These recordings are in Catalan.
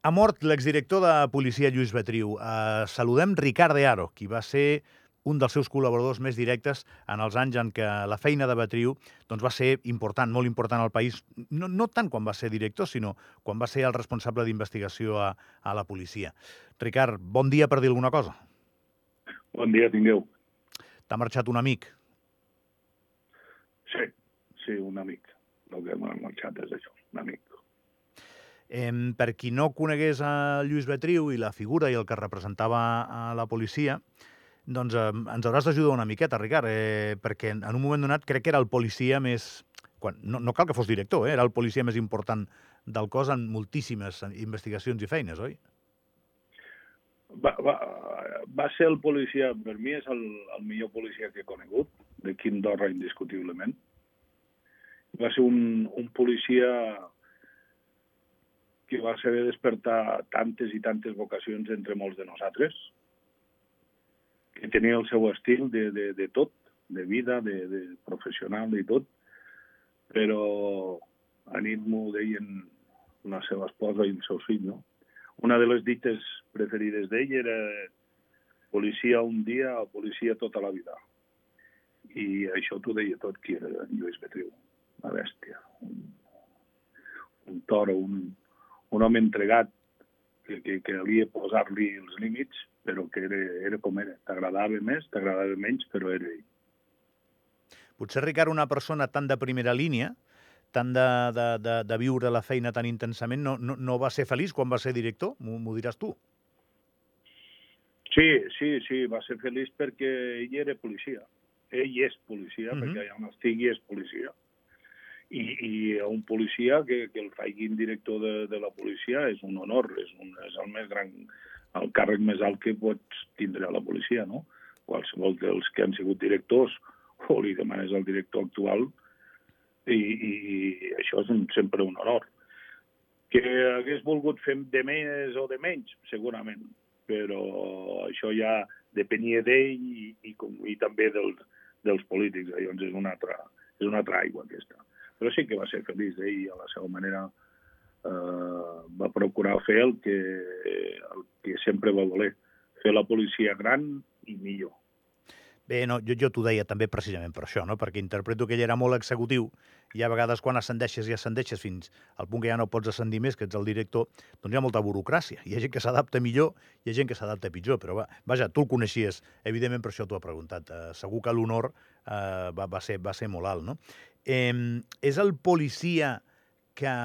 Ha mort l'exdirector de policia Lluís Betriu. Uh, saludem Ricard de Aro, qui va ser un dels seus col·laboradors més directes en els anys en què la feina de Betriu doncs, va ser important, molt important al país, no, no tant quan va ser director, sinó quan va ser el responsable d'investigació a, a la policia. Ricard, bon dia per dir alguna cosa. Bon dia, tingueu. T'ha marxat un amic? Sí, sí, un amic. El que m'ha marxat és això, un amic. Eh, per qui no conegués a Lluís Betriu i la figura i el que representava a la policia, doncs eh, ens hauràs d'ajudar una miqueta, Ricard, eh, perquè en un moment donat crec que era el policia més... Quan, no, no cal que fos director, eh, era el policia més important del cos en moltíssimes investigacions i feines, oi? Va, va, va ser el policia, per mi és el, el millor policia que he conegut, de Quim Dorra, indiscutiblement. Va ser un, un policia que va saber despertar tantes i tantes vocacions entre molts de nosaltres, que tenia el seu estil de, de, de tot, de vida, de, de professional i tot, però a nit m'ho deien la seva esposa i el seu fill, no? Una de les dites preferides d'ell era policia un dia o policia tota la vida. I això t'ho deia tot qui era en Lluís Betriu, una bèstia, un, un toro, un, un home entregat que, que, que calia posar-li els límits, però que era, era com era. T'agradava més, t'agradava menys, però era ell. Potser, Ricard, una persona tan de primera línia, tant de, de, de, de viure la feina tan intensament, no, no, no va ser feliç quan va ser director? M'ho diràs tu. Sí, sí, sí, va ser feliç perquè ell era policia. Ell és policia, mm -hmm. perquè allà on estigui és policia i, i a un policia que, que el faiguin director de, de la policia és un honor, és, un, és el més gran, el càrrec més alt que pots tindre a la policia, no? Qualsevol dels que han sigut directors o li demanes al director actual i, i, això és un, sempre un honor. Que hagués volgut fer de més o de menys, segurament, però això ja depenia d'ell i, i, i també dels, dels polítics, llavors és una altra, és una altra aigua aquesta però sí que va ser feliç ell a la seva manera eh, va procurar fer el que, el que sempre va voler, fer la policia gran i millor. Bé, no, jo, jo t'ho deia també precisament per això, no? perquè interpreto que ell era molt executiu i a vegades quan ascendeixes i ascendeixes fins al punt que ja no pots ascendir més, que ets el director, doncs hi ha molta burocràcia. Hi ha gent que s'adapta millor i hi ha gent que s'adapta pitjor, però va, vaja, tu el coneixies, evidentment per això t'ho ha preguntat. Uh, segur que l'honor uh, va, va, ser, va ser molt alt, no? Eh, és el policia que,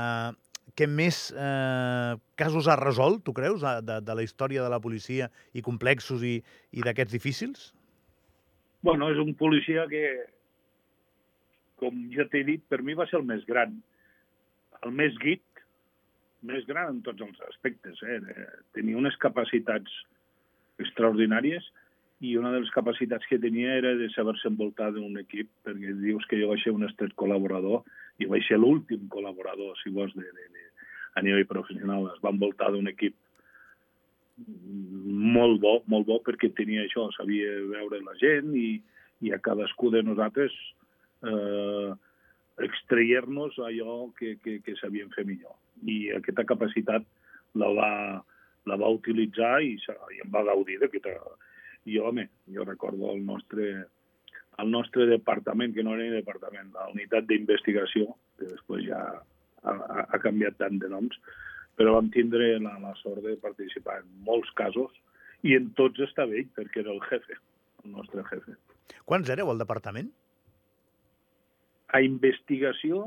que més eh, casos ha resolt, tu creus, de, de la història de la policia i complexos i, i d'aquests difícils? Bueno, és un policia que, com ja t'he dit, per mi va ser el més gran. El més guit, més gran en tots els aspectes. Eh? Tenia unes capacitats extraordinàries i una de les capacitats que tenia era de saber-se envoltar d'un equip, perquè dius que jo vaig ser un estret col·laborador i vaig ser l'últim col·laborador, si vols, de, de, de, a nivell professional. Es va envoltar d'un equip molt bo, molt bo perquè tenia això, sabia veure la gent i, i a cadascú de nosaltres eh, extrair-nos allò que, que, que sabíem fer millor. I aquesta capacitat la va, la va utilitzar i, i em va gaudir d'aquesta... I, home, jo recordo el nostre, el nostre departament, que no era ni departament, la unitat d'investigació, que després ja ha, ha canviat tant de noms, però vam tindre la, la sort de participar en molts casos i en tots estava ell, perquè era el jefe, el nostre jefe. Quants éreu al departament? A investigació,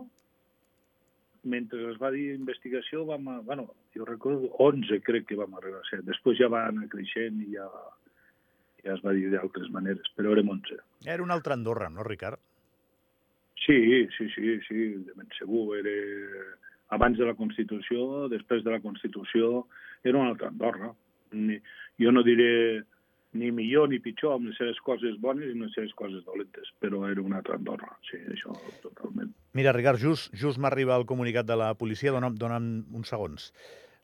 mentre es va dir investigació, vam, a, bueno, jo recordo 11 crec que vam arribar a ser. Després ja va anar creixent i ja, ja es va dir d'altres maneres, però érem 11. Era un altre Andorra, no, Ricard? Sí, sí, sí, sí, de ben segur. Era abans de la Constitució, després de la Constitució, era una altra Andorra. Ni, jo no diré ni millor ni pitjor, amb les seves coses bones i les seves coses dolentes, però era una altra Andorra, sí, això totalment. Mira, Ricard, just, just m'arriba el comunicat de la policia, dona'm, dona'm uns segons.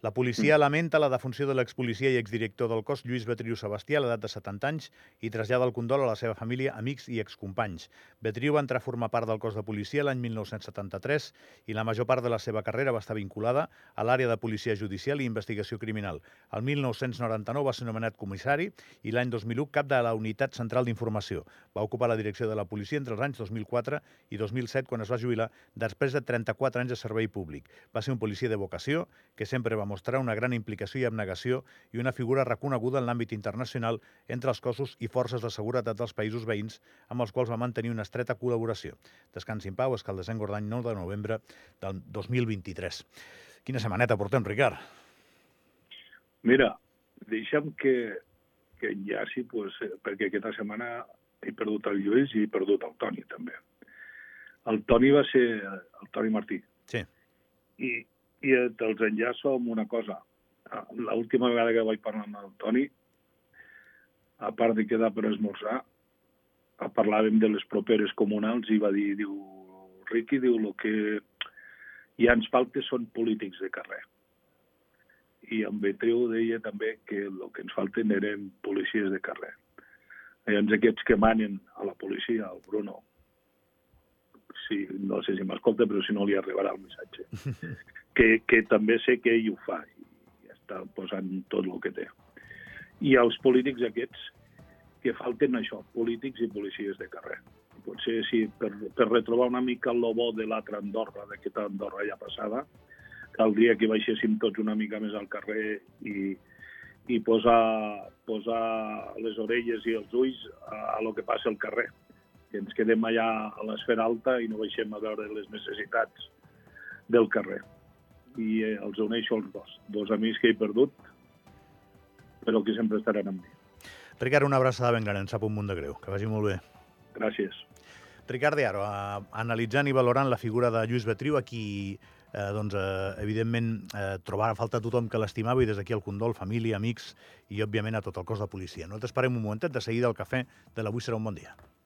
La policia lamenta la defunció de l'expolicia i exdirector del cos, Lluís Betriu Sebastià, a l'edat de 70 anys, i trasllada el condol a la seva família, amics i excompanys. Betriu va entrar a formar part del cos de policia l'any 1973 i la major part de la seva carrera va estar vinculada a l'àrea de policia judicial i investigació criminal. El 1999 va ser nomenat comissari i l'any 2001 cap de la Unitat Central d'Informació. Va ocupar la direcció de la policia entre els anys 2004 i 2007, quan es va jubilar després de 34 anys de servei públic. Va ser un policia de vocació que sempre va mostrar una gran implicació i abnegació i una figura reconeguda en l'àmbit internacional entre els cossos i forces de seguretat dels països veïns amb els quals va mantenir una estreta col·laboració. Descansi en pau, Escaldesent Gordany, 9 de novembre del 2023. Quina setmaneta portem, Ricard? Mira, deixa'm que, que enllaci, pues, eh, perquè aquesta setmana he perdut el Lluís i he perdut el Toni, també. El Toni va ser el Toni Martí. Sí. I, i te'ls enllaço amb una cosa. L'última vegada que vaig parlar amb el Toni, a part de quedar per esmorzar, parlàvem de les properes comunals i va dir, diu, Riqui, diu, el que ja ens falta són polítics de carrer. I en Betriu deia també que el que ens falten eren policies de carrer. Llavors aquests que manen a la policia, el Bruno, si, no sé si m'escolta, però si no li arribarà el missatge. que, que també sé que ell ho fa i està posant tot el que té. I els polítics aquests que falten això, polítics i policies de carrer. Potser si per, per retrobar una mica el bo de l'altra Andorra, d'aquesta Andorra ja passada, caldria que baixéssim tots una mica més al carrer i, i posar, posar les orelles i els ulls a, a lo que passa al carrer. Que ens quedem allà a l'esfera alta i no baixem a veure les necessitats del carrer i eh, els uneixo els dos. Dos amics que he perdut, però que sempre estaran amb mi. Ricard, una abraçada ben gran, em sap un munt de greu. Que vagi molt bé. Gràcies. Ricard eh, analitzant i valorant la figura de Lluís Betriu, a qui, eh, doncs, eh, evidentment, eh, trobar a falta tothom que l'estimava i des d'aquí el condol, família, amics i, òbviament, a tot el cos de policia. Nosaltres parem un momentet, de seguida el cafè de l'avui serà un bon dia.